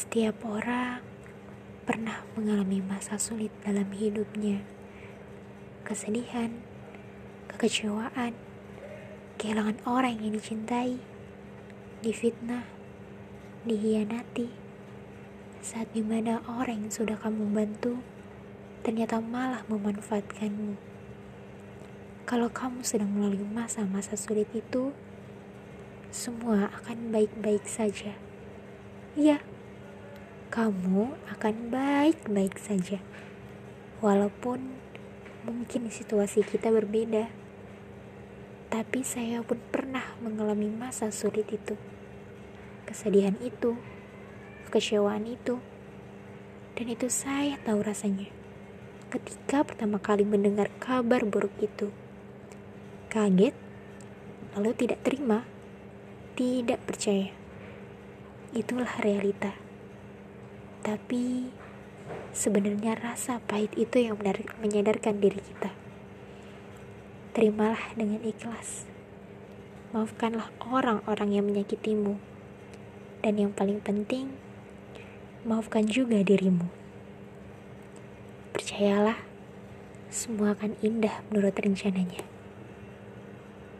Setiap orang pernah mengalami masa sulit dalam hidupnya. Kesedihan, kekecewaan, kehilangan orang yang dicintai, difitnah, dihianati. Saat di mana orang yang sudah kamu bantu ternyata malah memanfaatkanmu. Kalau kamu sedang melalui masa-masa sulit itu, semua akan baik-baik saja. Ya, kamu akan baik-baik saja. Walaupun mungkin situasi kita berbeda, tapi saya pun pernah mengalami masa sulit itu. Kesedihan itu, kekecewaan itu, dan itu saya tahu rasanya. Ketika pertama kali mendengar kabar buruk itu, kaget, lalu tidak terima, tidak percaya. Itulah realita. Tapi sebenarnya rasa pahit itu yang menyadarkan diri kita. Terimalah dengan ikhlas. Maafkanlah orang-orang yang menyakitimu. Dan yang paling penting, maafkan juga dirimu. Percayalah, semua akan indah menurut rencananya.